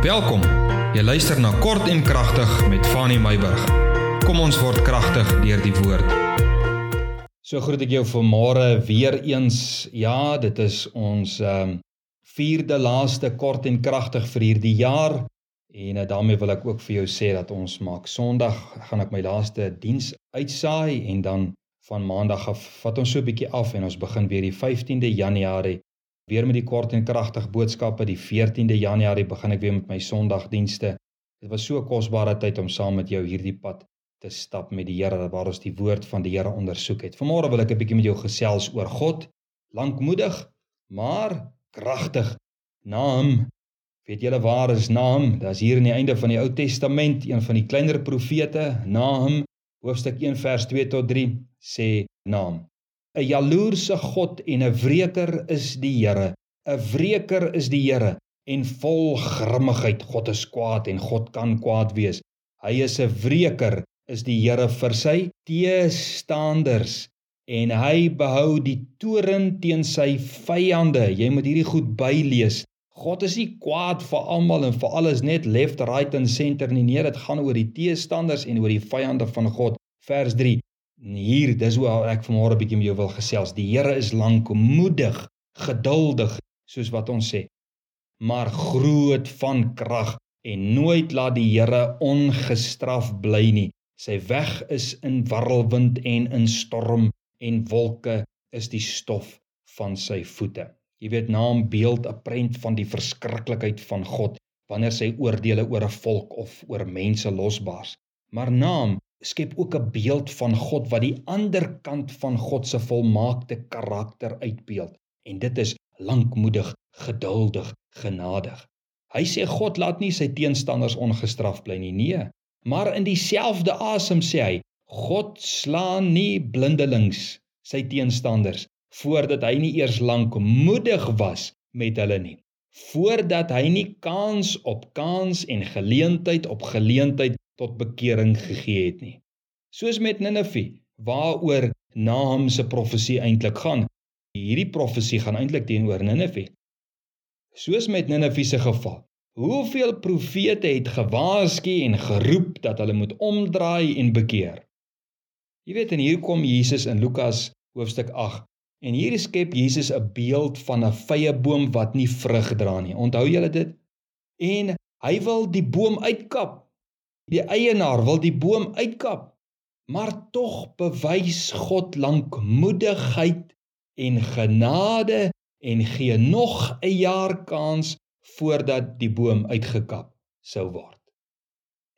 Welkom. Jy luister na Kort en Kragtig met Fanny Meyburg. Kom ons word kragtig deur die woord. So groet ek jou vanmôre weer eens. Ja, dit is ons ehm um, vierde laaste kort en kragtig vir hierdie jaar en uh, daarmee wil ek ook vir jou sê dat ons maak Sondag gaan ek my laaste diens uitsaai en dan van Maandag af vat ons so 'n bietjie af en ons begin weer die 15de Januarie weer met die kort en kragtig boodskappe. Die 14de Januarie begin ek weer met my Sondagdienste. Dit was so 'n kosbare tyd om saam met jou hierdie pad te stap met die Here waar ons die woord van die Here ondersoek het. Vanmôre wil ek 'n bietjie met jou gesels oor God, lankmoedig, maar kragtig. Naam. Weet julle waar is Naam? Dit is hier in die einde van die Ou Testament, een van die kleiner profete, Naam, hoofstuk 1 vers 2 tot 3 sê Naam. 'n Jaloerse God en 'n wreker is die Here. 'n Wreker is die Here en vol grimmigheid. God is kwaad en God kan kwaad wees. Hy is 'n wreker is die Here vir sy teestanders en hy behou die toren teen sy vyande. Jy moet hierdie goed bylees. God is nie kwaad vir almal en vir alles net left, right en center nie. Nee, dit gaan oor die teestanders en oor die vyande van God. Vers En hier, dis hoe ek vanmôre 'n bietjie met jou wil gesels. Die Here is lankmoedig, geduldig, soos wat ons sê, maar groot van krag en nooit laat die Here ongestraf bly nie. Sy weg is in warrelwind en in storm en wolke is die stof van sy voete. Jy weet naam beeld 'n prent van die verskriklikheid van God wanneer sy oordeele oor 'n volk of oor mense losbaars. Maar naam skep ook 'n beeld van God wat die ander kant van God se volmaakte karakter uitbeeld en dit is lankmoedig, geduldig, genadig. Hy sê God laat nie sy teenstanders ongestraf bly nie. Nee, maar in dieselfde asem sê hy God slaan nie blindelings sy teenstanders voordat hy nie eers lankmoedig was met hulle nie. Voordat hy nie kans op kans en geleentheid op geleentheid tot bekering gegee het nie. Soos met Ninive, waaroor Nahum se profesie eintlik gaan. Hierdie profesie gaan eintlik teenoor Ninive. Soos met Ninive se geval. Hoeveel profete het gewaarsku en geroep dat hulle moet omdraai en bekeer? Jy weet en hier kom Jesus in Lukas hoofstuk 8 en hier skep Jesus 'n beeld van 'n vrye boom wat nie vrug dra nie. Onthou julle dit? En hy wil die boom uitkap Die eienaar wil die boom uitkap, maar tog bewys God lankmoedigheid en genade en gee nog 'n jaar kans voordat die boom uitgekap sou word.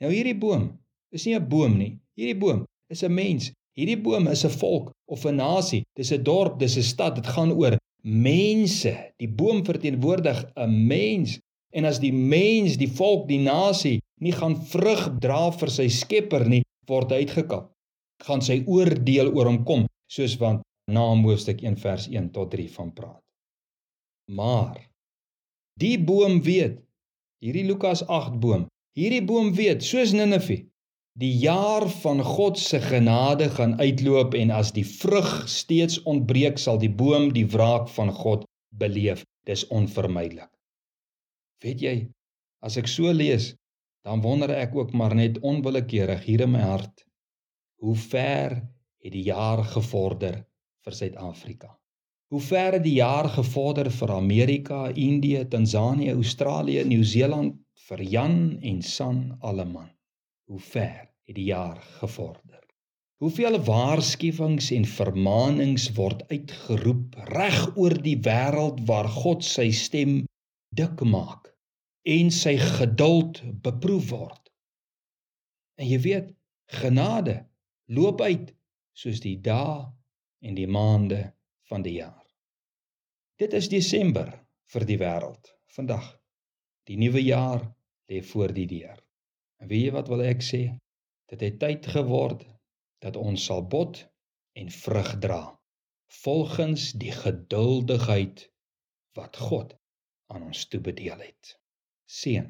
Nou hierdie boom is nie 'n boom nie. Hierdie boom is 'n mens. Hierdie boom is 'n volk of 'n nasie. Dis 'n dorp, dis 'n stad. Dit gaan oor mense. Die boom verteenwoordig 'n mens. En as die mens, die volk, die nasie nie gaan vrug dra vir sy Skepper nie, word hy uitgekap. Gaan sy oordeel oor hom kom, soos wat Naam hoofstuk 1 vers 1 tot 3 van praat. Maar die boom weet, hierdie Lukas 8 boom, hierdie boom weet, soos Ninive, die jaar van God se genade gaan uitloop en as die vrug steeds ontbreek, sal die boom die wraak van God beleef. Dis onvermydelik. Weet jy, as ek so lees, dan wonder ek ook maar net onwillekeurig hier in my hart, hoe ver het die jaar gevorder vir Suid-Afrika? Hoe ver het die jaar gevorder vir Amerika, Indië, Tansanië, Australië, Nieu-Seeland, vir Jan en San alleman? Hoe ver het die jaar gevorder? Hoeveel waarskuwings en vermaanings word uitgeroep reg oor die wêreld waar God sy stem dik maak en sy geduld beproef word. En jy weet, genade loop uit soos die dae en die maande van die jaar. Dit is Desember vir die wêreld vandag. Die nuwe jaar lê voor die deur. En weet jy wat wil ek sê? Dit het tyd geword dat ons sal bot en vrug dra volgens die geduldigheid wat God aan ons toebedeel het seën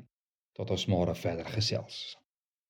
tot ons môre verder gesels.